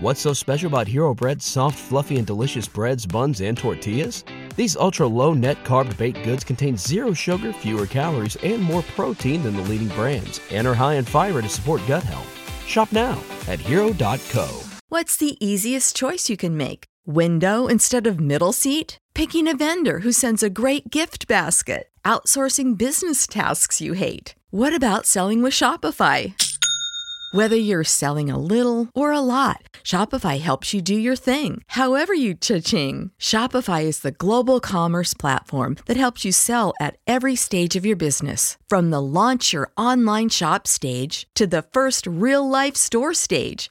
What's so special about Hero Bread's soft, fluffy, and delicious breads, buns, and tortillas? These ultra low net carb baked goods contain zero sugar, fewer calories, and more protein than the leading brands, and are high in fiber to support gut health. Shop now at hero.co. What's the easiest choice you can make? Window instead of middle seat? Picking a vendor who sends a great gift basket? Outsourcing business tasks you hate? What about selling with Shopify? Whether you're selling a little or a lot, Shopify helps you do your thing, however you cha-ching. Shopify is the global commerce platform that helps you sell at every stage of your business. From the launch your online shop stage to the first real life store stage,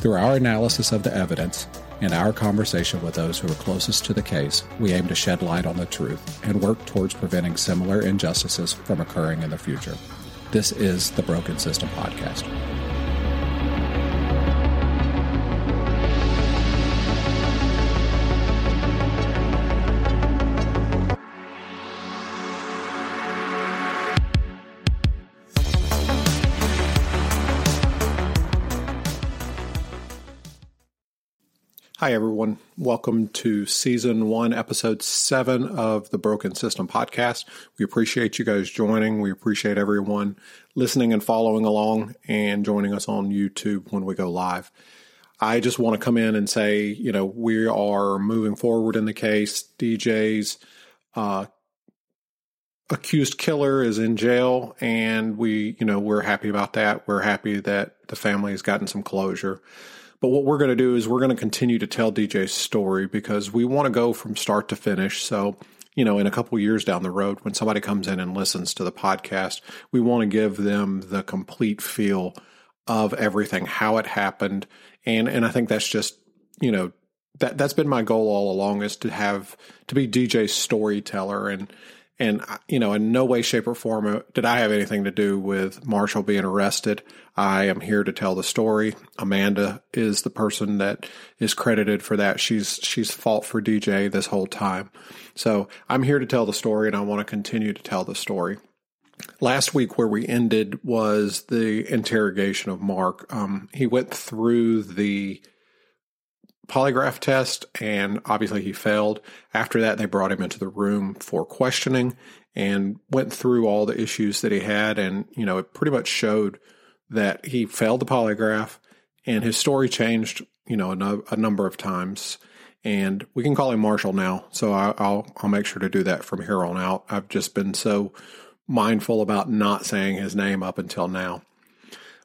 Through our analysis of the evidence and our conversation with those who are closest to the case, we aim to shed light on the truth and work towards preventing similar injustices from occurring in the future. This is the Broken System Podcast. Hi, everyone. Welcome to season one, episode seven of the Broken System podcast. We appreciate you guys joining. We appreciate everyone listening and following along and joining us on YouTube when we go live. I just want to come in and say, you know, we are moving forward in the case. DJ's uh, accused killer is in jail, and we, you know, we're happy about that. We're happy that the family has gotten some closure. But what we're going to do is we're going to continue to tell DJ's story because we want to go from start to finish. So, you know, in a couple years down the road, when somebody comes in and listens to the podcast, we want to give them the complete feel of everything, how it happened. And, and I think that's just, you know, that, that's been my goal all along is to have, to be DJ's storyteller and, and, you know, in no way, shape, or form uh, did I have anything to do with Marshall being arrested. I am here to tell the story. Amanda is the person that is credited for that. She's she's fought for DJ this whole time. So I'm here to tell the story, and I want to continue to tell the story. Last week, where we ended, was the interrogation of Mark. Um, he went through the polygraph test, and obviously he failed. After that, they brought him into the room for questioning and went through all the issues that he had. And, you know, it pretty much showed that he failed the polygraph and his story changed, you know, a, number of times. And we can call him Marshall now. So I, I'll, I'll make sure to do that from here on out. I've just been so mindful about not saying his name up until now.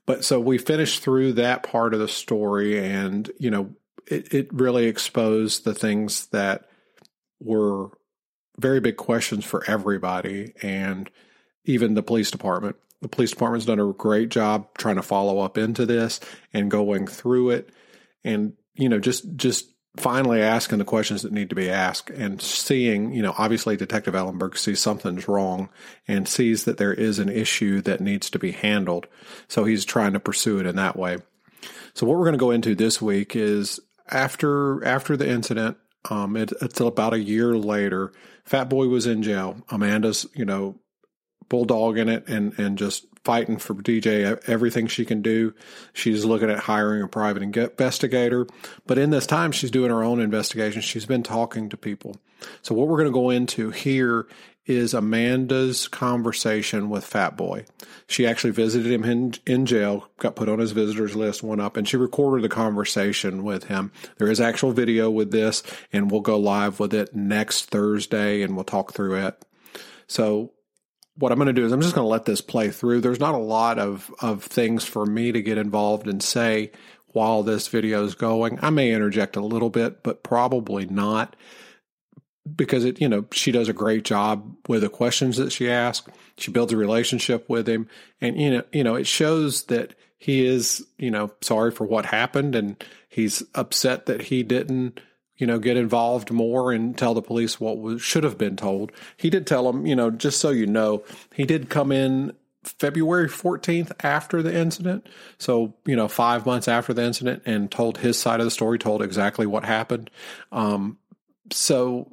But so we finished through that part of the story and, you know, it, it really exposed the things that were very big questions for everybody and even the police department. The police department's done a great job trying to follow up into this and going through it and you know just just finally asking the questions that need to be asked and seeing, you know, obviously Detective Ellenberg sees something's wrong and sees that there is an issue that needs to be handled. So he's trying to pursue it in that way. So what we're going to go into this week is after after the incident, um, it, it's about a year later. Fat Boy was in jail. Amanda's, you know, bulldogging it and and just fighting for DJ everything she can do. She's looking at hiring a private investigator. But in this time, she's doing her own investigation. She's been talking to people. So, what we're going to go into here is Amanda's conversation with Fat Boy. She actually visited him in, in jail, got put on his visitors list, went up, and she recorded the conversation with him. There is actual video with this, and we'll go live with it next Thursday and we'll talk through it. So, what I'm going to do is I'm just going to let this play through. There's not a lot of, of things for me to get involved and say while this video is going. I may interject a little bit, but probably not because it, you know, she does a great job with the questions that she asks. She builds a relationship with him, and you know, you know, it shows that he is, you know, sorry for what happened, and he's upset that he didn't, you know, get involved more and tell the police what was, should have been told. He did tell them, you know, just so you know, he did come in February 14th after the incident. So, you know, five months after the incident and told his side of the story, told exactly what happened. Um, so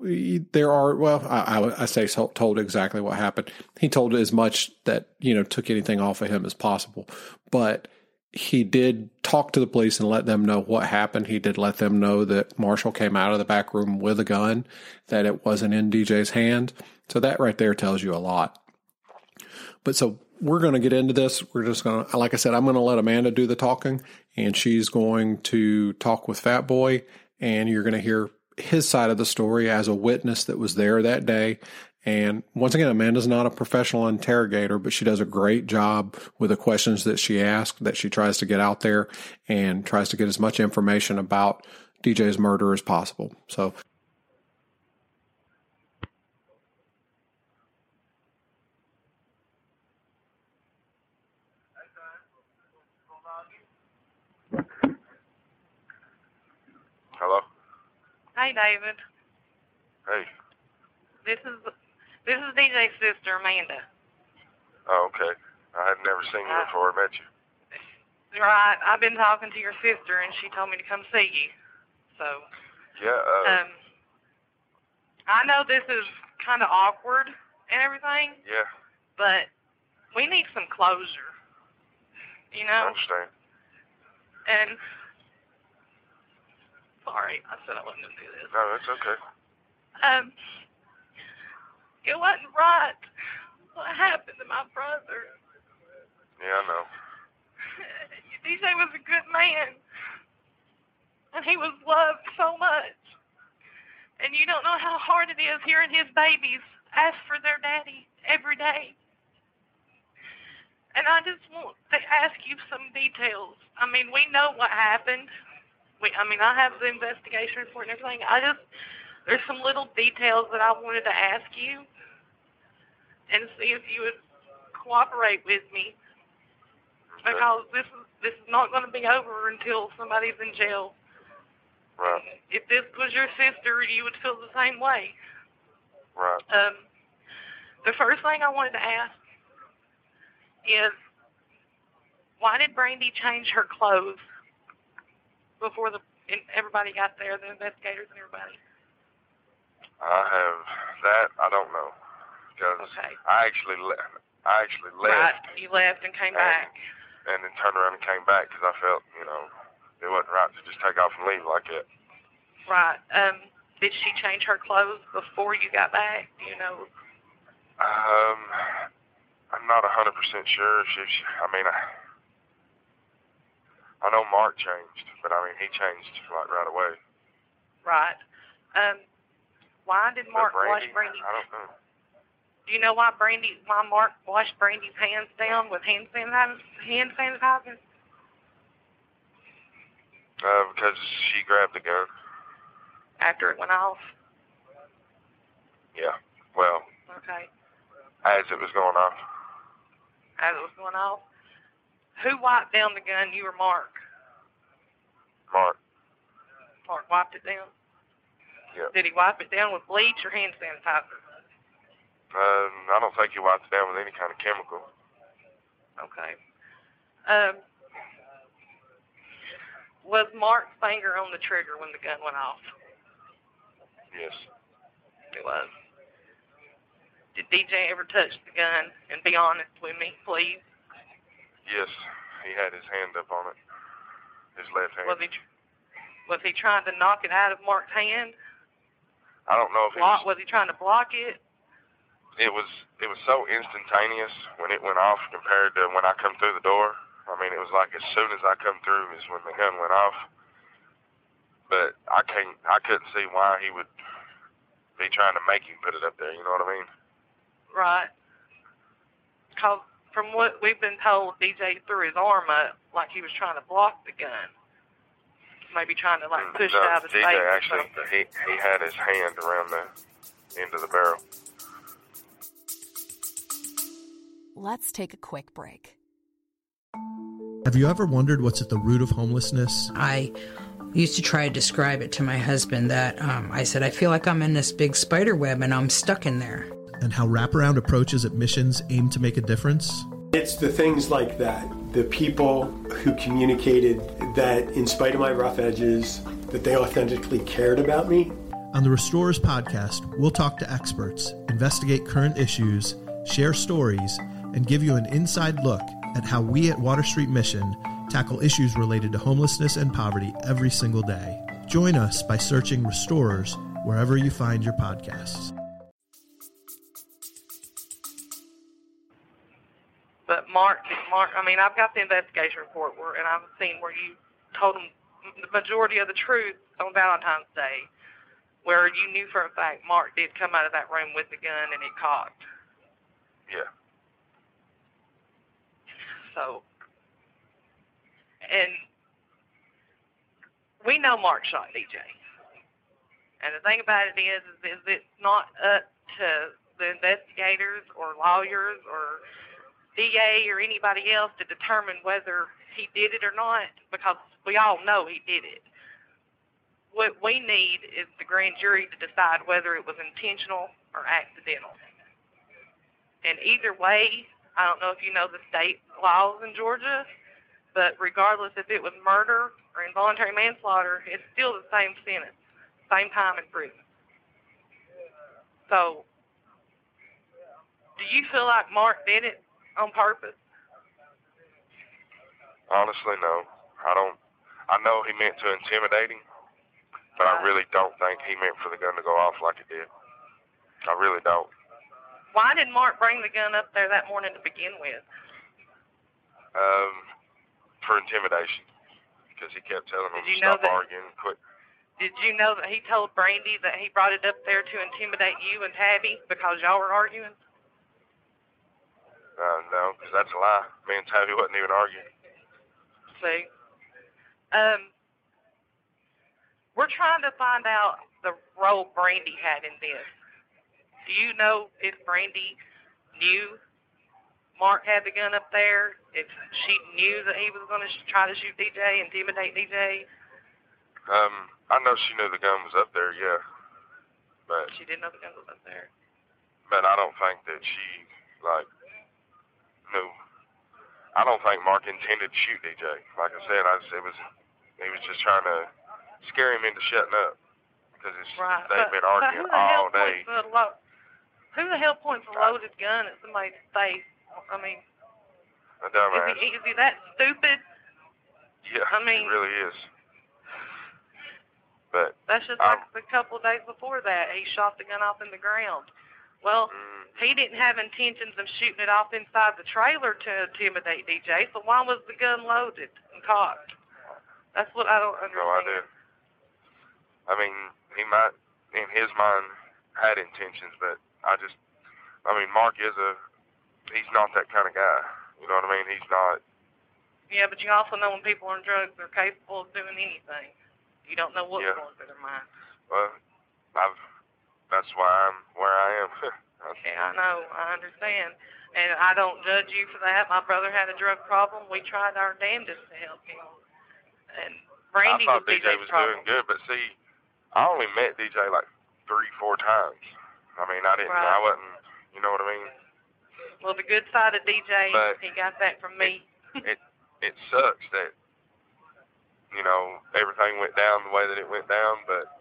there are well I, I, say told exactly what happened. He told as much that you know took anything off of him as possible. But he did talk to the police and let them know what happened. He did let them know that marshall came out of the back room with a gun that it wasn't in dj's hand. So that right there tells you a lot. But so we're going to get into this. We're just going to like i said i'm going to let amanda do the talking and she's going to talk with fat boy and you're going to hear his side of the story as a witness that was there that day. And once again, Amanda's not a professional interrogator, but she does a great job with the questions that she asks, that she tries to get out there and tries to get as much information about DJ's murder as possible. So Hi, David. Hey. This is this is DJ's sister, Amanda. Oh, okay. I had never seen you uh, before I met you. Right. I've been talking to your sister, and she told me to come see you. So. Yeah. Uh, um. I know this is kind of awkward and everything. Yeah. But we need some closure. You know. I understand. And Sorry, I said I wasn't going to do this. No, that's okay. Um, it wasn't right what happened to my brother. Yeah, I know. DJ was a good man, and he was loved so much. And you don't know how hard it is hearing his babies ask for their daddy every day. And I just want to ask you some details. I mean, we know what happened we, I mean, I have the investigation report and everything. I just, there's some little details that I wanted to ask you and see if you would cooperate with me. Because this is this is not going to be over until somebody's in jail. Right. If this was your sister, you would feel the same way. Right. Um, the first thing I wanted to ask is, why did Brandy change her clothes before the everybody got there, the investigators and everybody? I have that. I don't know because okay. I actually left. I actually left. Right, you left and came and, back. And then turned around and came back because I felt, you know, it wasn't right to just take off and leave like that. Right. Um. Did she change her clothes before you got back? Do you know? Um, I'm not a hundred percent sure. She, she, I mean, I, I know Mark changed, but I mean he changed like right away. Right. Um, why did Mark Brandy, wash Brandy? I don't know. Do you know why Brandy, why Mark washed Brandy's hands down with hand sanitizer? Hand sanitizer? Uh, because she grabbed the gun. After it went off. Yeah. Well. Okay. As it was going off. As it was going off. Who wiped down the gun? You or Mark? Mark. Mark wiped it down? Yeah. Did he wipe it down with bleach or hand sanitizer? Um, I don't think he wiped it down with any kind of chemical. Okay. Um, was Mark's finger on the trigger when the gun went off? Yes. It was. Did DJ ever touch the gun? And be honest with me, please. Yes, he had his hand up on it, his left hand. Was he tr- was he trying to knock it out of Mark's hand? I don't know if he was, was he trying to block it? it was it was so instantaneous when it went off compared to when I come through the door. I mean, it was like as soon as I come through is when the gun went off. But I can't, I couldn't see why he would be trying to make you put it up there. You know what I mean? Right. Cause from what we've been told, DJ threw his arm up like he was trying to block the gun. Maybe trying to like push no, it out of DJ space or actually, he he had his hand around the end of the barrel. Let's take a quick break. Have you ever wondered what's at the root of homelessness? I used to try to describe it to my husband that um, I said, I feel like I'm in this big spider web and I'm stuck in there. And how wraparound approaches at missions aim to make a difference? It's the things like that, the people who communicated that in spite of my rough edges, that they authentically cared about me. On the Restorers podcast, we'll talk to experts, investigate current issues, share stories, and give you an inside look at how we at Water Street Mission tackle issues related to homelessness and poverty every single day. Join us by searching Restorers wherever you find your podcasts. But Mark, Mark, I mean, I've got the investigation report where, and I've seen where you told him the majority of the truth on Valentine's Day, where you knew for a fact Mark did come out of that room with the gun and it cocked. Yeah. So, and we know Mark shot DJ. And the thing about it is, is, is it's not up to the investigators or lawyers or DA or anybody else to determine whether he did it or not, because we all know he did it. What we need is the grand jury to decide whether it was intentional or accidental. And either way, I don't know if you know the state laws in Georgia, but regardless if it was murder or involuntary manslaughter, it's still the same sentence, same time in prison. So, do you feel like Mark did it on purpose? Honestly, no. I don't. I know he meant to intimidate him, but I really don't think he meant for the gun to go off like it did. I really don't. Why did Mark bring the gun up there that morning to begin with? Um, for intimidation, because he kept telling him Did you to know stop that- arguing, quit. Did you know that he told Brandy that he brought it up there to intimidate you and Tabby because y'all were arguing? Uh, no, because that's a lie. Me and Tabby wasn't even arguing. See, um, we're trying to find out the role Brandy had in this. Do you know if Brandy knew Mark had the gun up there? If she knew that he was going to sh- try to shoot DJ, intimidate DJ? Um, I know she knew the gun was up there, yeah, but She didn't know the gun was up there. but I don't think that she like knew. I don't think Mark intended to shoot DJ. Like I said, I just, it was he was just trying to scare him into shutting up because it's, Right. they've but, been but arguing who the hell all day. Points a lo- who the hell points a loaded gun at somebody's face? I mean, A is he, is he that stupid? Yeah, I mean- he really is. But That's just Um, like a couple of days before that. He shot the gun off in the ground. Well, mm, he didn't have intentions of shooting it off inside the trailer to intimidate DJ, so why was the gun loaded and cocked? That's what I don't understand. no idea. I mean, he might, in his mind, had intentions, but I just, I mean, Mark is a, he's not that kind of guy. You know what I mean? He's not. Yeah, but you also know when people are on drugs, they're capable of doing anything. You don't know what's Yeah. going through their mind. Well, I've. That's why I'm where I am. Yeah, I know. I understand. And I don't judge you for that. My brother had a drug problem. We tried our damnedest to help him. And Brandy I thought was DJ was problem. doing good, but see, I only met DJ like three, four times. I mean, I didn't. Right. I wasn't. You know what I mean? Well, the good side of DJ, But he got that from me. it it sucks that you know everything went down the way that it went down, but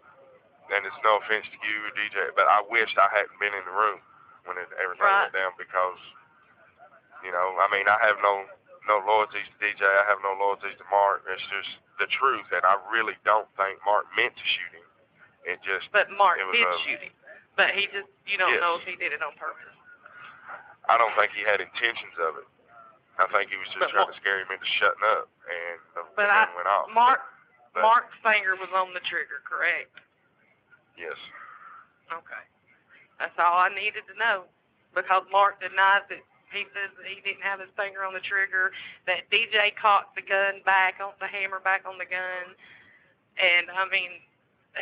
and it's no offense to you, DJ, but I wished I hadn't been in the room when it, everything Right. went down because you know I mean I have no no loyalties to DJ. I have no loyalties to Mark. It's just the truth, and I really don't think Mark meant to shoot him. It just. But Mark did a, shoot him. But he just, you don't Yes. know if he did it on purpose. I don't think he had intentions of it. I think he was just But trying Mark- to scare him into shutting up, and the But gun I, went off. Mark, But- Mark's finger was on the trigger, correct? Yes. Okay. That's all I needed to know. Because Mark denies that he says that he didn't have his finger on the trigger, that DJ cocked the gun back on the hammer back on the gun. And I mean,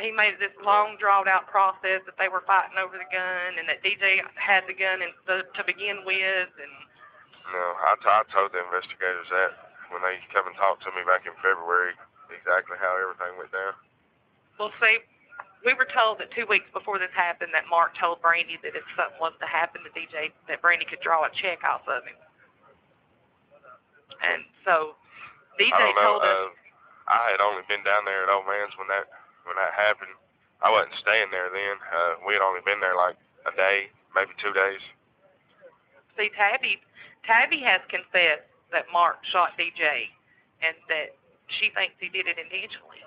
he made this long drawn out process that they were fighting over the gun and that DJ had the gun and to, to begin with and No, I, t- I told the investigators that when they come and talked to me back in February, exactly how everything went down. Well, see, we were told that two weeks before this happened that Mark told Brandy that if something was to happen to DJ, that Brandy could draw a check off of him. And so DJ I don't know. told us, Uh, I had only been down there at Old Man's when that when that happened. I wasn't staying there then. Uh, we had only been there like a day, maybe two days. see, Tabby, Tabby has confessed that Mark shot DJ, and that she thinks he did it intentionally.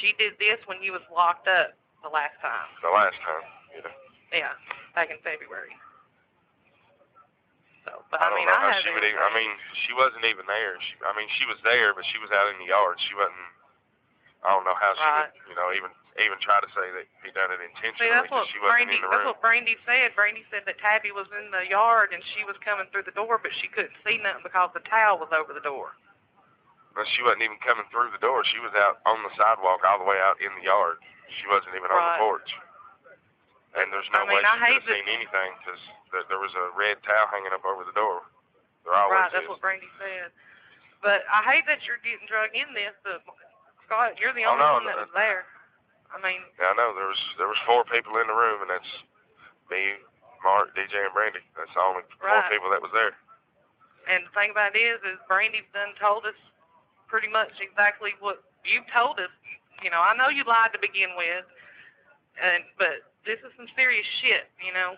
She did this when he was locked up the last time. The last time, you know. Yeah, back in February. So, but I I, don't mean, know I how she would even. I mean, she wasn't even there. She, I mean, she was there, but she was out in the yard. She wasn't. I don't know how she Right. would, you know, even even try to say that he done it intentionally See, that's what she wasn't Brandy. in the That's what Brandy said. Brandy said that Tabby was in the yard and she was coming through the door, but she couldn't see nothing because the towel was over the door. But she wasn't even coming through the door. She was out on the sidewalk all the way out in the yard. She wasn't even on the porch. And there's no I mean, way she could have seen anything because there, there was a red towel hanging up over the door. There always right, that's is. what Brandy said. But I hate that you're getting drug in this. But Scott, you're the Oh, only no, one that was there. I mean, Yeah, I know. There was there was four people in the room, and that's me, Mark, DJ, and Brandy. That's the only four people that was there. and the thing about it is, is Brandy's done told us pretty much exactly what you've told us. You know, I know you lied to begin with, and but this is some serious shit. You know,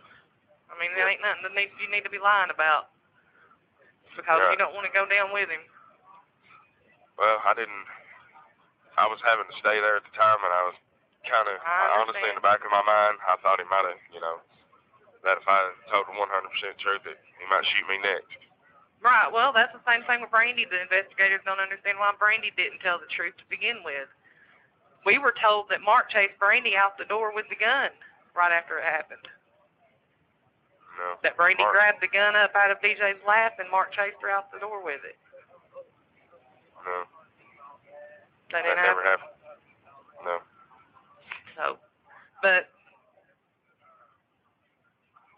I mean, there ain't nothing that need, you need to be lying about because Right. you don't want to go down with him. Well, I didn't. I was having to stay there at the time, and I was kind of honestly in the back of my mind, I thought he might have, you know, that if I told the 100% truth, that he might shoot me next. Right. Well, that's the same thing with Brandy. The investigators don't understand why Brandy didn't tell the truth to begin with. We were told that Mark chased Brandy out the door with the gun right after it happened. Know, That Brandy Mark- grabbed the gun up out of DJ's lap and Mark chased her out the door with it. No, That that never happen. happened. No. So, but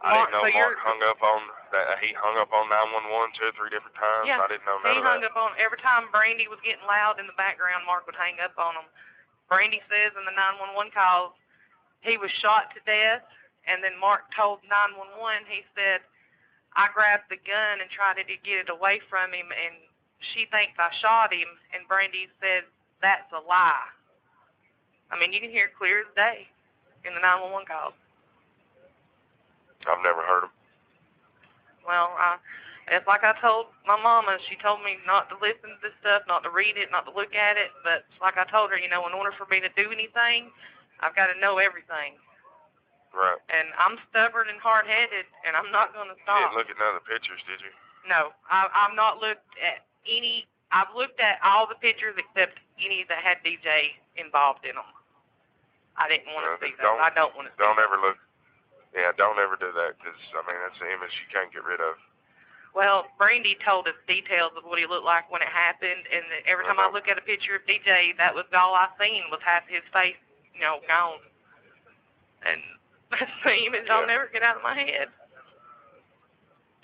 I Mark, didn't know so Mark hung up on that. He hung up on 911 two or three different times. yeah, I didn't know none he of hung that. up on every time Brandy was getting loud in the background. Mark would hang up on him. Brandy says in the 911 calls he was shot to death, and then Mark told 911 he said I grabbed the gun and tried to get it away from him, and she thinks I shot him, and Brandy said that's a lie. I mean, you can hear it clear as day in the 911 calls. I've never heard him. Well, I, it's like I told my mama. She told me not to listen to this stuff, not to read it, not to look at it. But like I told her, you know, in order for me to do anything, I've got to know everything. Right. And I'm stubborn and hard-headed, and I'm not going to You stop. didn't look at none of the pictures, did you? No, I, I've not looked at any. I've looked at all the pictures except any that had DJ involved in them. I didn't want to Well, see those. I don't want to Don't ever look. Yeah, don't ever do that because I mean that's an image you can't get rid of. Well, Brandy told us details of what he looked like when it happened, and every time I Uh-huh. look at a picture of DJ, that was all I seen was half his face, you know, gone. And that's the image I'll never get out of my head.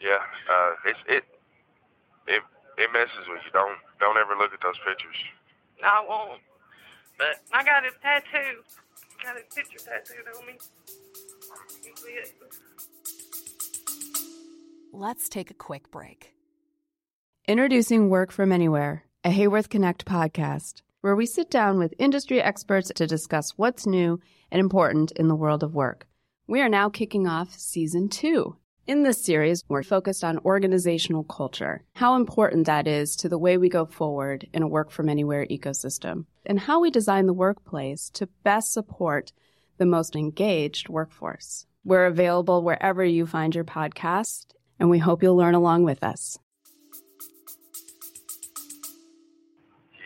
Yeah, uh, it's it it it messes with you. Don't don't ever look at those pictures. I won't. But I got his tattoo. Got his picture tattooed on me. Let's take a quick break. Introducing Work From Anywhere, a Haworth Connect podcast, where we sit down with industry experts to discuss what's new and important in the world of work. We are now kicking off season two. In this series, we're focused on organizational culture, how important that is to the way we go forward in a work from anywhere ecosystem, and how we design the workplace to best support the most engaged workforce. We're available wherever you find your podcast, and we hope you'll learn along with us.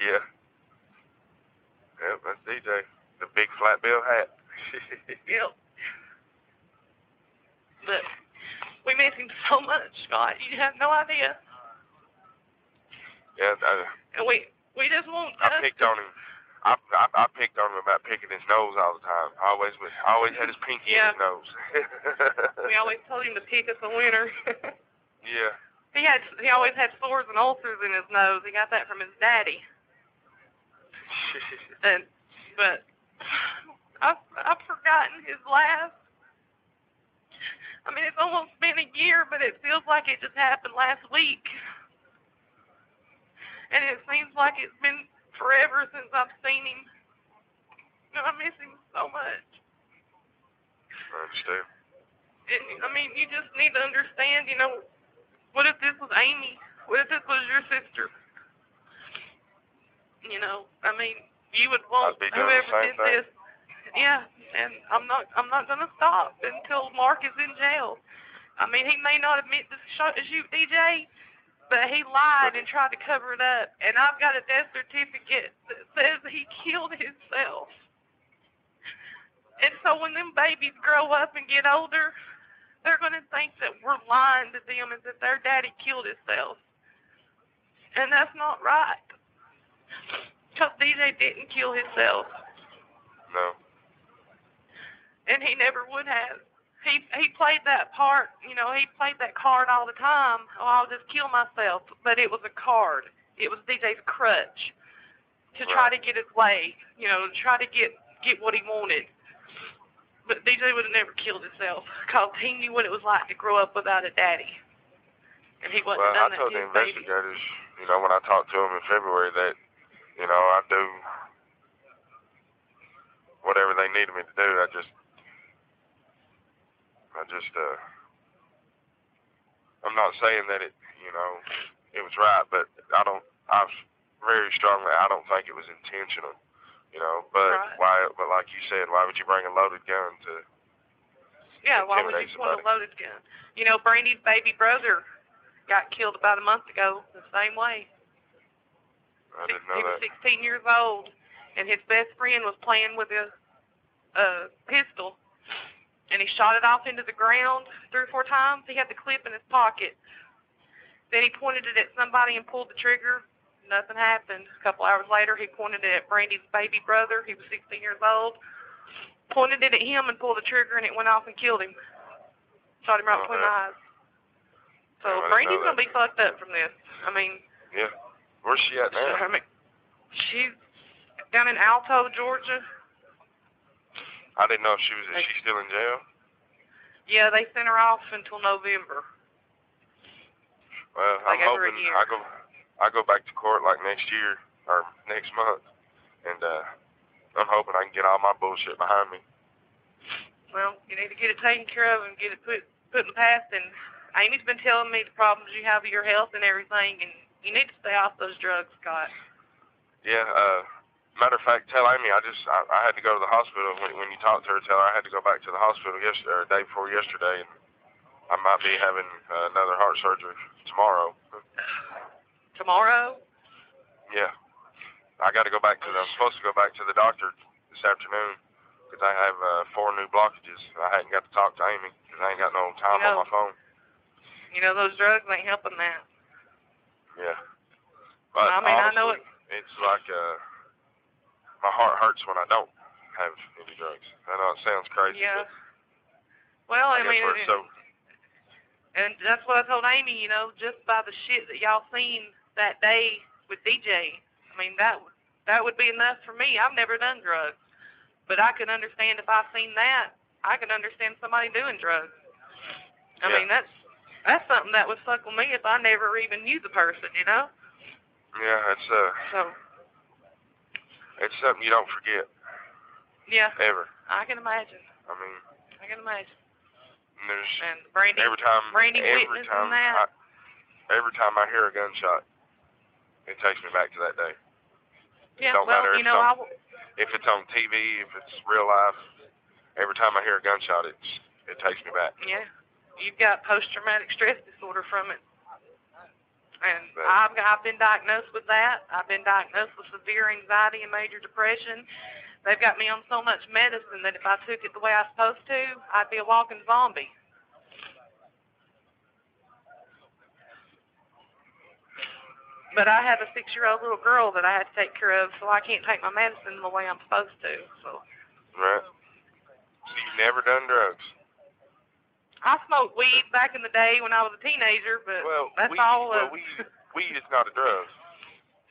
Yeah. Yep, that's DJ. The big flat bill hat. Yep. But we miss him so much, Scott. You have no idea. Yeah, I, And we we just want I us picked to- on him. I, I I picked on him about picking his nose all the time. Always was, always had his pinky Yeah. in his nose. We always told him to pick us a winner. yeah. he had he always had sores and ulcers in his nose. He got that from his daddy. And but I've I've forgotten his laugh. I mean, it's almost been a year, but it feels like it just happened last week. And it seems like it's been forever since I've seen him. And I miss him so much. I understand. And, I mean, you just need to understand, you know, what if this was Amy? What if this was your sister? You know, I mean, you would want I'd be doing the whoever did thing. this. Yeah, and I'm not, I'm not gonna stop until Mark is in jail. I mean, he may not admit to shoot DJ, but he lied and tried to cover it up. And I've got a death certificate that says he killed himself. And so when them babies grow up and get older, they're going to think that we're lying to them and that their daddy killed himself. And that's not right. Because DJ didn't kill himself. No. And he never would have. He he played that part, you know, he played that card all the time. Oh, I'll just kill myself. But it was a card. It was DJ's crutch to try to get his way, you know, to try to get get what he wanted. But DJ would have never killed himself because he knew what it was like to grow up without a daddy. And he wasn't Well, done I that told to the his baby. investigators, you know, when I talked to them in February that, you know, I do whatever they needed me to do. I just, I just, uh, I'm not saying that it, you know, it was right, but I don't, I very strongly, I don't think it was intentional, you know. But Right. why? But like you said, why would you bring a loaded gun to? Yeah, why would you intimidate point a loaded gun? You know, Brandy's baby brother got killed about a month ago the same way. I didn't know he was that. 16 years old, and his best friend was playing with a, a pistol, and he shot it off into the ground three or four times. He had the clip in his pocket. Then he pointed it at somebody and pulled the trigger. Nothing happened. A couple hours later, he pointed it at Brandy's baby brother. He was 16 years old. Pointed it at him and pulled the trigger, and it went off and killed him. Shot him right between the eyes. So Yeah, Brandy's gonna be fucked up from this. I mean, Yeah. Where's she at now? I mean, she's down in Alto, Georgia. I didn't know if she was. Is she still in jail? Yeah, they sent her off until November. Well, Like I'm hoping. I go I go back to court like next year or next month, and uh, I'm hoping I can get all my bullshit behind me. Well, you need to get it taken care of and get it put put in past. And Amy's been telling me the problems you have with your health and everything, and you need to stay off those drugs, Scott. Yeah. Uh, matter of fact, tell Amy I just I, I had to go to the hospital when when you talked to her. Tell her I had to go back to the hospital yesterday or day before yesterday, and I might be having uh, another heart surgery tomorrow. Tomorrow? Yeah. I got to go back to the. I'm supposed to go back to the doctor this afternoon because I have uh, four new blockages. I hadn't got to talk to Amy because I ain't got no time You know- on my phone. You know those drugs ain't helping that. Yeah. But I mean, I know honestly, it's like uh, my heart hurts when I don't have any drugs. I know it sounds crazy, Yeah. but Well, I I mean, so and that's what I told Amy. You know, just by the shit that y'all seen that day with DJ, I mean that that would be enough for me. I've never done drugs, but I can understand if I seen that. I can understand somebody doing drugs. I Yeah. mean, that's that's something that would fuck with me if I never even knew the person. You know. yeah, it's uh, So it's something you don't forget yeah, ever. I can imagine. I mean, I can imagine. and there's And Brandy, every time, Brandy every time. I, every time I hear a gunshot, it takes me back to that day. yeah, don't well, matter you know, it's on- w- If it's on TV, if it's real life, every time I hear a gunshot, it's it takes me back. yeah, you've got post-traumatic stress disorder from it. And I've I've been diagnosed with that. I've been diagnosed with severe anxiety and major depression. They've got me on so much medicine that if I took it the way I was supposed to, I'd be a walking zombie. But I have a six-year-old little girl that I had to take care of, so I can't take my medicine the way I'm supposed to. So Right. So you've never done drugs? I smoked weed back in the day when I was a teenager, but Well, that's weed, all. well, uh, weed, weed is not a drug.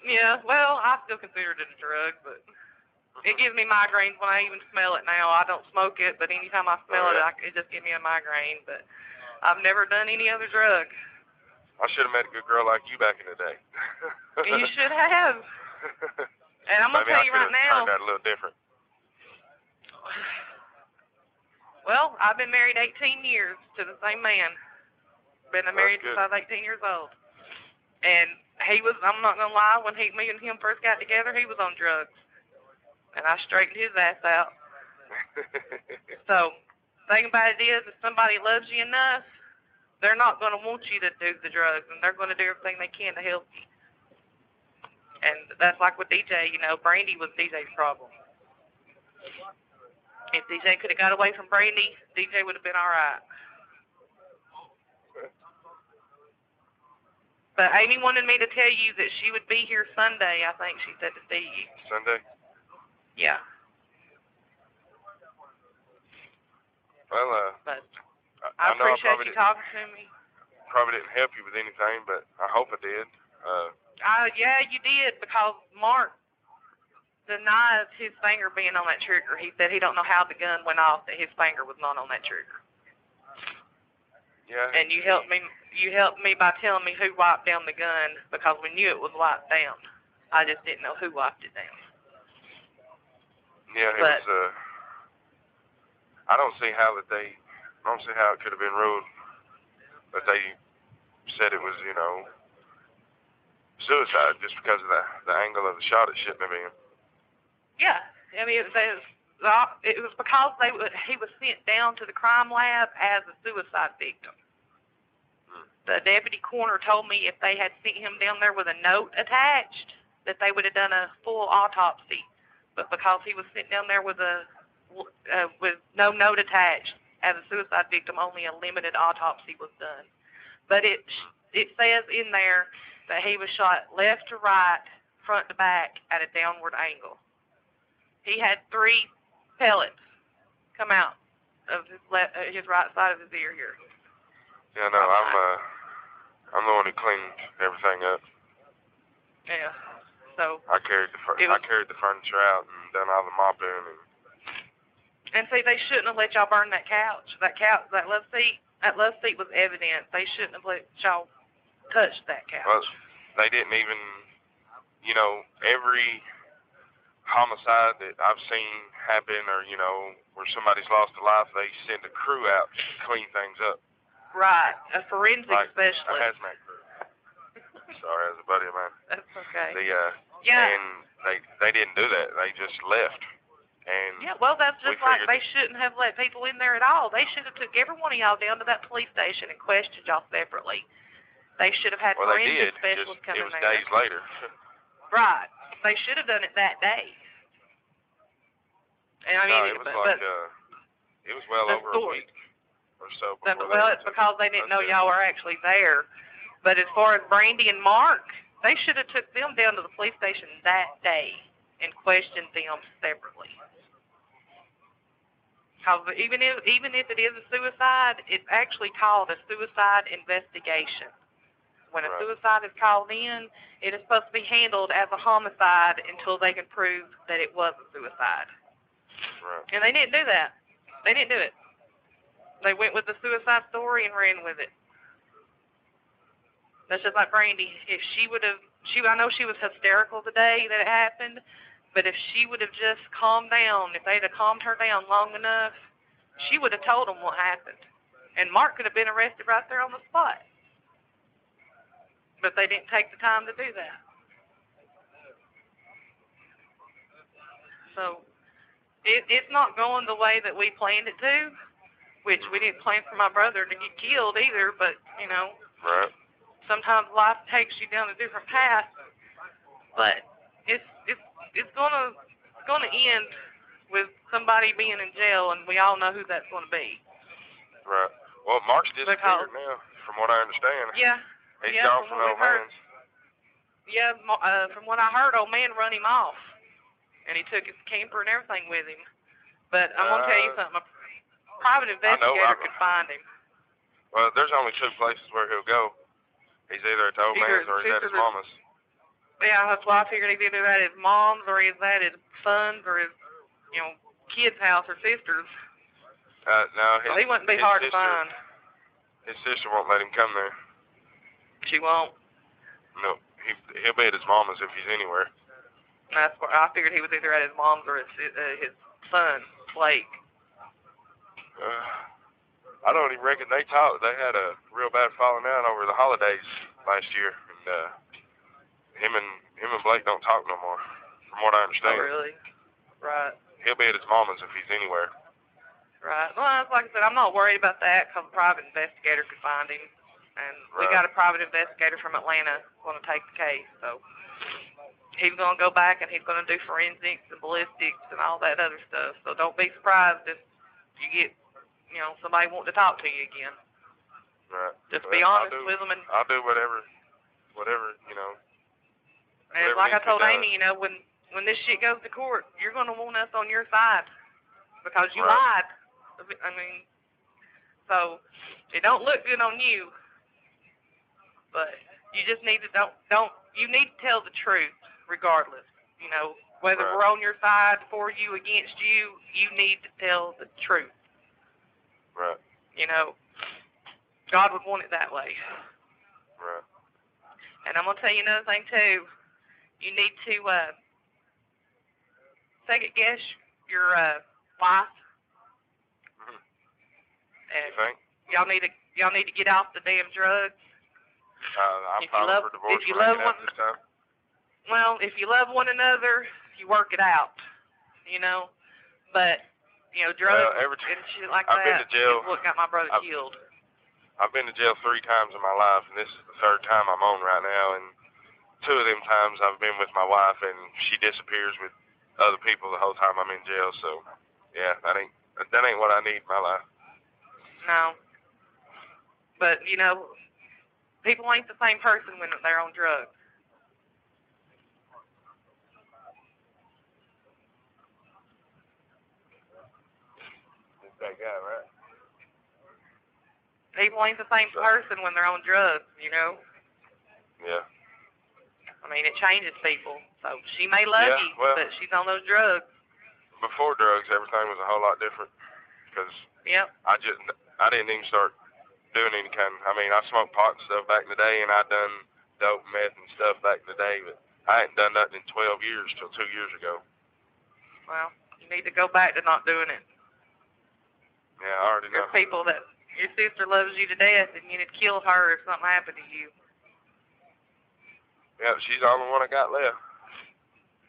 Yeah, well, I still consider it a drug, but it gives me migraines when I even smell it now. I don't smoke it, but anytime I smell it, I, it just gives me a migraine. But I've never done any other drug. I should have met a good girl like you back in the day. you should have. And I'm gonna Maybe tell I you right now. turned out a little different. Well, I've been married 18 years to the same man. Been married since I was 18 years old. And he was, I'm not going to lie, when he, me and him first got together, he was on drugs. And I straightened his ass out. So, thing about it is, if somebody loves you enough, they're not going to want you to do the drugs, and they're going to do everything they can to help you. And that's like with DJ, you know, Brandy was DJ's problem. If DJ could have got away from Brandy, DJ would have been all right. But Amy wanted me to tell you that she would be here Sunday. I think she said to see you. Sunday? Yeah, Well, uh, but I, I, I know I appreciate you talking to me. probably didn't help you with anything, but I hope I did. Uh, Uh, yeah, you did because Mark denies his finger being on that trigger. He said he don't know how the gun went off that his finger was not on that trigger. yeah. And you helped me. You helped me by telling me who wiped down the gun because we knew it was wiped down. I just didn't know who wiped it down. Yeah, it But- was. Uh, I don't see how that they. I don't see how it could have been ruled that they said it was, you know, suicide just because of the the angle of the shot. It shouldn't have been. Yeah, I mean, it was, it was because they would, he was sent down to the crime lab as a suicide victim. The deputy coroner told me if they had sent him down there with a note attached, that they would have done a full autopsy. But because he was sent down there with a uh, with no note attached as a suicide victim, only a limited autopsy was done. But it it says in there that he was shot left to right, front to back at a downward angle. He had three pellets come out of his left, uh, his right side of his ear here. Yeah, no, I'm. Uh, I'm the one who cleaned everything up. Yeah. So I carried the fur- was- I carried the furniture out and done all the mopping and And see, they shouldn't have let y'all burn that couch. That couch, that love seat, that love seat was evidence. They shouldn't have let y'all touch that couch. Well, they didn't even, you know, every homicide that I've seen happen or, you know, where somebody's lost a life, they send a crew out to clean things up. right, a forensic Like a hazmat crew. Sorry, as a buddy of mine. That's okay. The, uh, yeah. And they they didn't do that. They just left. And Yeah, well, that's we just like they shouldn't have let people in there at all. They should have took every one of y'all down to that police station and questioned y'all separately. They should have had well, they forensic did. Just specialists come it was days later. Right. They should have done it that day. And I mean, no, it was but, like but uh, it was well the over a week or so the- before well, it's because they didn't know y'all were actually there. But as far as Brandy and Mark, they should have took them down to the police station that day and questioned them separately. Because even if even if it is a suicide, it's actually called a suicide investigation. When a Right. suicide is called in, it is supposed to be handled as a homicide until they can prove that it was a suicide. Right. And they didn't do that. They didn't do it. They went with the suicide story and ran with it. That's just like Brandy. If she would have, she I know she was hysterical the day that it happened, but if she would have just calmed down, if they'd have calmed her down long enough, she would have told them what happened, And Mark could have been arrested right there on the spot. But they didn't take the time to do that. So it, it's not going the way that we planned it to, which we didn't plan for my brother to get killed either, but, you know, Right. sometimes life takes you down a different path. But it's it's it's gonna it's gonna end with somebody being in jail, and we all know who that's gonna be. Right. Well, Mark's Because- disappeared now, from what I understand. Yeah, He's yeah, gone from from heard. man's. yeah. Uh, from what I heard, old man run him off, and he took his camper and everything with him. But I'm gonna tell you Uh, something. A private investigator I- could find him. Well, there's only two places where he'll go. He's either at the old Either man's or he's at his mama's. Yeah, that's why I figured he's either at his mom's or he's at his son's or his, you know, kid's house or sister's. Uh, no, his, So he wouldn't be hard sister, to find. His sister won't let him come there. She won't. No, he he'll be at his mama's if he's anywhere. That's where I figured he was either at his mom's or his uh, his son, Blake. Uh, I don't even reckon they talked. They had a real bad falling out over the holidays last year, and uh, him and him and Blake don't talk no more, from what I Oh, understand. really? Right. He'll be at his mama's if he's anywhere. Right. Well, like I said, I'm not worried about that because a private investigator could find him, and we got a private investigator from Atlanta going to take the case. So he's going to go back and he's going to do forensics and ballistics and all that other stuff. So don't be surprised if you get, you know, somebody wanting to talk to you again. Right. Just Well, be honest do- with them and I'll do whatever, whatever you know. And Whatever like I to told. Amy, you know, when when this shit goes to court, you're gonna want us on your side because you Right. lied. I mean, so it don't look good on you, but you just need to don't don't you need to tell the truth regardless. You know, whether Right. we're on your side, for you, against you, you need to tell the truth. Right. You know, God would want it that way. Right. And I'm gonna tell you another thing too. You need to uh, second guess your uh, wife. Mhm. And You think? y'all need to y'all need to get off the damn drugs. Uh, I'm If you love- for divorce if you love one- this time. Well, if you love one another, you work it out. You know, but you know drugs Well, every t- and shit like I've been to jail. what got my brother I've- killed. I've been to jail three times in my life, and this is the third time I'm on right now. And two of them times I've been with my wife, and she disappears with other people the whole time I'm in jail. So, yeah, that ain't that ain't what I need in my life. No. But you know, people ain't the same person when they're on drugs. It's that guy, right? People ain't the same person when they're on drugs. You know. Yeah. I mean, it changes people. So she may love Yeah, you, well- but she's on those drugs. Before drugs, everything was a whole lot different because Yep. I just I didn't even start doing any kind. I mean, I smoked pot and stuff back in the day, and I done dope, meth, and stuff back in the day, but I hadn't done nothing in 12 years till two years ago. Well, you need to go back to not doing it. Yeah, I already know. There's people that your sister loves you to death, and you need to kill her if something happened to you. Yeah, she's the only one I got left.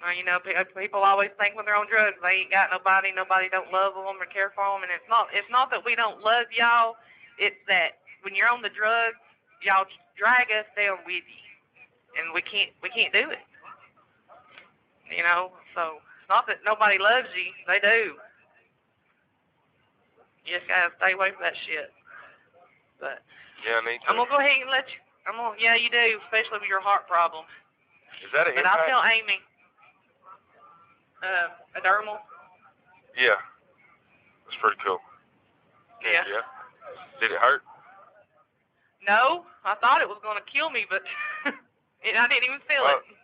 Well, you know, uh, people always think when they're on drugs they ain't got nobody, nobody don't love them or care for them, and it's not. It's not that we don't love y'all. It's that when you're on the drugs, y'all drag us down with you, and we can't. We can't do it. You know, so it's not that nobody loves you. They do. You just gotta stay away from that shit. But Yeah, I need to. I'm gonna go ahead and let you. I'm gonna. Yeah, you do, especially with your heart problem. Is that an But I'll tell Amy. Uh, a dermal. Yeah. That's pretty cool. Yeah. Yeah. Did it hurt? No, I thought it was gonna kill me, but it, I didn't even feel Well, it.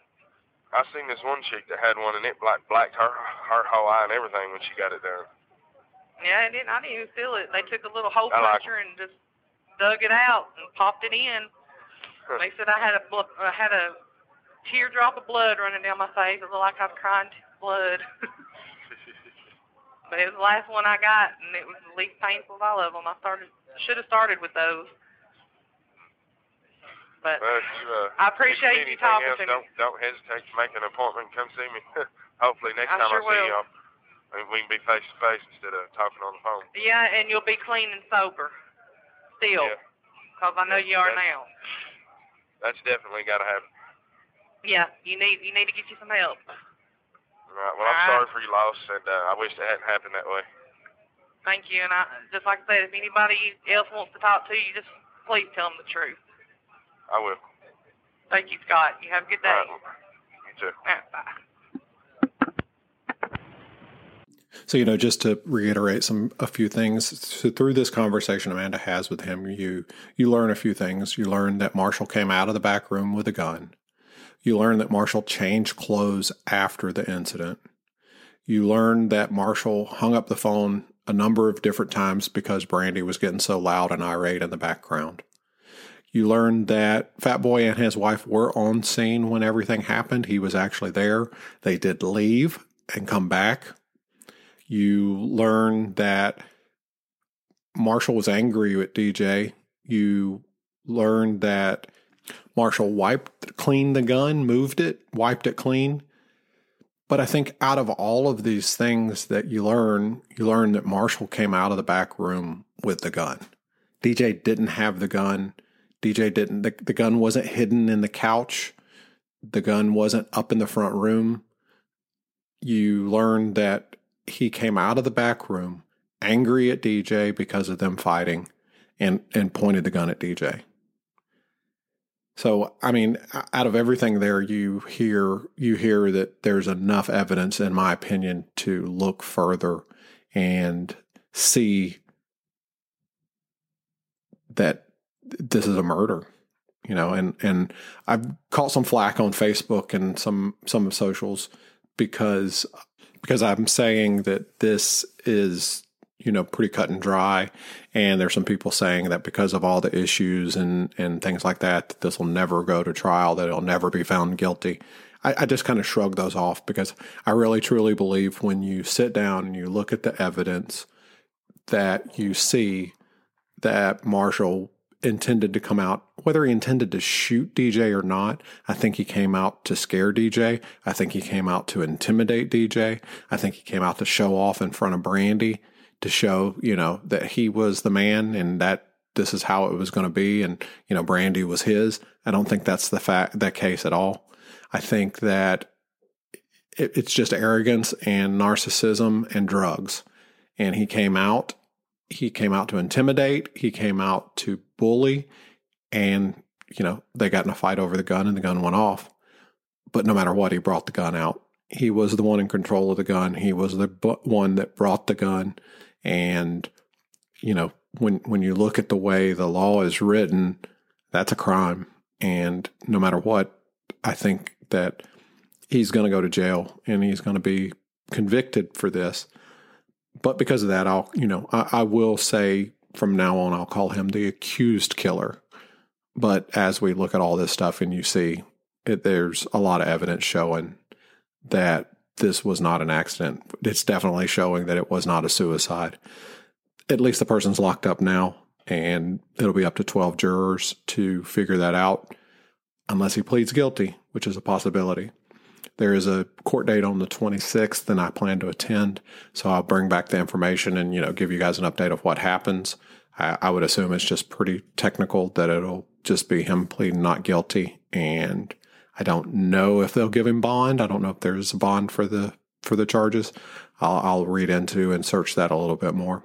I seen this one chick that had one, and it like blacked her her whole eye and everything when she got it done. Yeah, it didn't. I didn't even feel it. They took a little hole I like puncher and just dug it out and popped it in. Huh. They said I had a I had a teardrop of blood running down my face. It looked like I was crying blood. but it was the last one I got, and it was the least painful of all of them. I started should have started with those. But Well, you, uh, I appreciate you talking else, to me. don't, Don't hesitate to make an appointment come see me. Hopefully next I time sure I see you, we can be face to face instead of talking on the phone. yeah, and you'll be clean and sober still, Yeah. because I know you are That's- now. That's definitely got to happen. Yeah, you need you need to get you some help. All right. Well, I'm All right. sorry for your loss, and uh, I wish it hadn't happened that way. Thank you, and I just like I said, if anybody else wants to talk to you, just please tell them the truth. I will. Thank you, Scott. You have a good day. All right. You too. All right, bye. So, you know, just to reiterate some a few things so through this conversation Amanda has with him, you you learn a few things. You learn that Marshall came out of the back room with a gun. You learn that Marshall changed clothes after the incident. You learn that Marshall hung up the phone a number of different times because Brandy was getting so loud and irate in the background. You learn that Fat Boy and his wife were on scene when everything happened. He was actually there. They did leave and come back. You learn that Marshall was angry at DJ. You learn that Marshall wiped clean the gun, moved it, wiped it clean. But I think out of all of these things that you learn, you learn that Marshall came out of the back room with the gun. DJ didn't have the gun. DJ didn't, the, the gun wasn't hidden in the couch. The gun wasn't up in the front room. You learn that he came out of the back room angry at DJ because of them fighting and, and pointed the gun at DJ. So, I mean, out of everything there, you hear you hear that there's enough evidence, in my opinion, to look further and see that this is a murder. You know, and and I've caught some flack on Facebook and some some socials because because I'm saying that this is you know pretty cut and dry. And there's some people saying that because of all the issues and and things like that, that this will never go to trial that it'll never be found guilty. I, I just kind of shrug those off because i really truly believe when you sit down and you look at the evidence that you see that marshall intended to come out whether he intended to shoot dj or not i think he came out to scare dj i think he came out to intimidate dj i think he came out to show off in front of brandy to show you know that he was the man and that this is how it was going to be and you know brandy was his. I don't think that's the fact that case at all. I think that it, it's just arrogance and narcissism and drugs. And he came out he came out to intimidate he came out to bully and you know they got in a fight over the gun and the gun went off. But no matter what he brought the gun out. He was the one in control of the gun. He was the one that brought the gun and you know when when you look at the way the law is written that's a crime. And no matter what i think that he's going to go to jail and he's going to be convicted for this. But because of that i'll you know I, I will say from now on i'll call him the accused killer. But as we look at all this stuff and you see it, there's a lot of evidence showing that this was not an accident. It's definitely showing that it was not a suicide. At least the person's locked up now, and it'll be up to 12 jurors to figure that out, unless he pleads guilty, which is a possibility. There is a court date on the 26th, and I plan to attend. So I'll bring back the information and you know give you guys an update of what happens. I, I would assume it's just pretty technical that it'll just be him pleading not guilty, and I don't know if they'll give him bond. I don't know if there's a bond for the for the charges. I'll, I'll read into and search that a little bit more.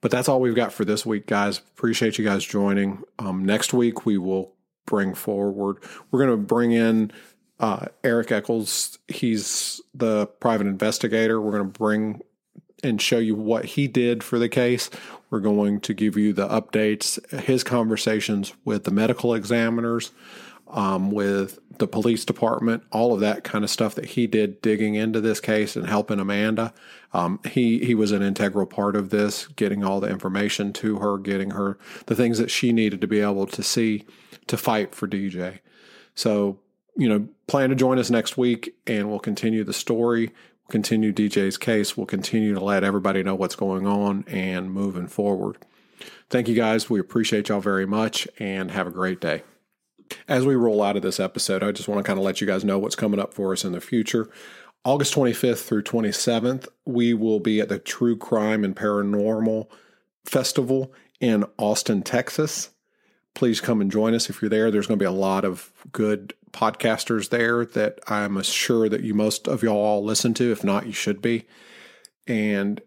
But that's all we've got for this week, guys. Appreciate you guys joining. Um, next week we will bring forward. We're going to bring in uh, Eric Eccles. He's the private investigator. We're going to bring and show you what he did for the case. We're going to give you the updates, his conversations with the medical examiners, um, with the police department, all of that kind of stuff that he did digging into this case and helping Amanda. Um, he he was an integral part of this, getting all the information to her, getting her the things that she needed to be able to see to fight for DJ. So you know, plan to join us next week, and we'll continue the story. Continue DJ's case. We'll continue to let everybody know what's going on and moving forward. Thank you guys. We appreciate y'all very much and have a great day. As we roll out of this episode, I just want to kind of let you guys know what's coming up for us in the future. August 25th through 27th, we will be at the True Crime and Paranormal Festival in Austin, Texas. Please come and join us if you're there. There's going to be a lot of good podcasters there that I'm sure that you most of y'all all listen to. If not, you should be. And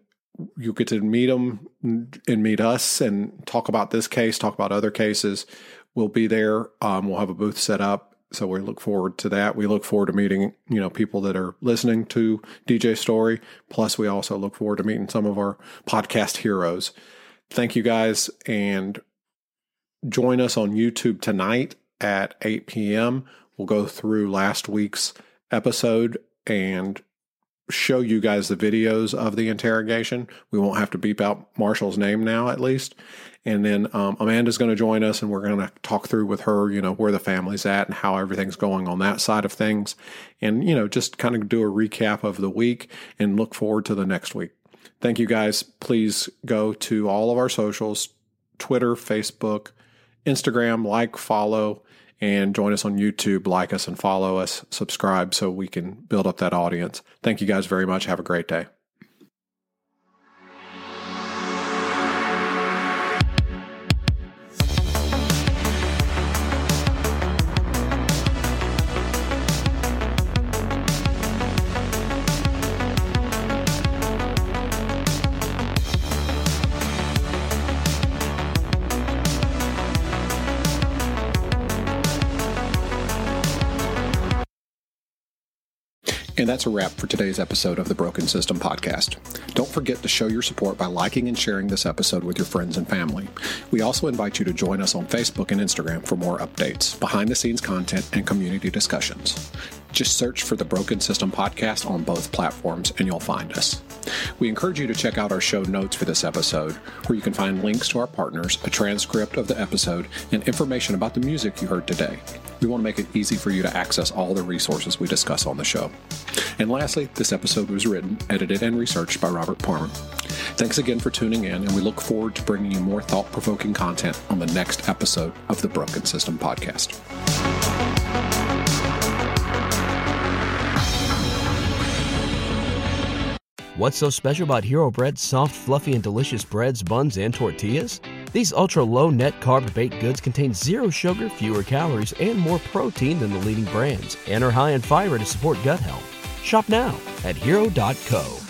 you get to meet them and meet us and talk about this case, talk about other cases. We'll be there. Um, we'll have a booth set up. So we look forward to that. We look forward to meeting, you know, people that are listening to DJ Story. Plus, we also look forward to meeting some of our podcast heroes. Thank you guys and join us on YouTube tonight at 8 p.m. We'll go through last week's episode and show you guys the videos of the interrogation. We won't have to beep out Marshall's name now, at least. And then um, Amanda's going to join us, and we're going to talk through with her, you know, where the family's at and how everything's going on that side of things. And, you know, just kind of do a recap of the week and look forward to the next week. Thank you guys. Please go to all of our socials Twitter, Facebook, Instagram, like, follow and join us on YouTube, like us and follow us, subscribe so we can build up that audience. Thank you guys very much. Have a great day. And that's a wrap for today's episode of the Broken System Podcast. Don't forget to show your support by liking and sharing this episode with your friends and family. We also invite you to join us on Facebook and Instagram for more updates, behind the scenes content, and community discussions. Just search for the Broken System Podcast on both platforms and you'll find us. We encourage you to check out our show notes for this episode, where you can find links to our partners, a transcript of the episode, and information about the music you heard today. We want to make it easy for you to access all the resources we discuss on the show. And lastly, this episode was written, edited, and researched by Robert Parman. Thanks again for tuning in, and we look forward to bringing you more thought provoking content on the next episode of the Broken System Podcast. What's so special about Hero Bread's soft, fluffy, and delicious breads, buns, and tortillas? These ultra low net carb baked goods contain zero sugar, fewer calories, and more protein than the leading brands, and are high in fiber to support gut health. Shop now at hero.co.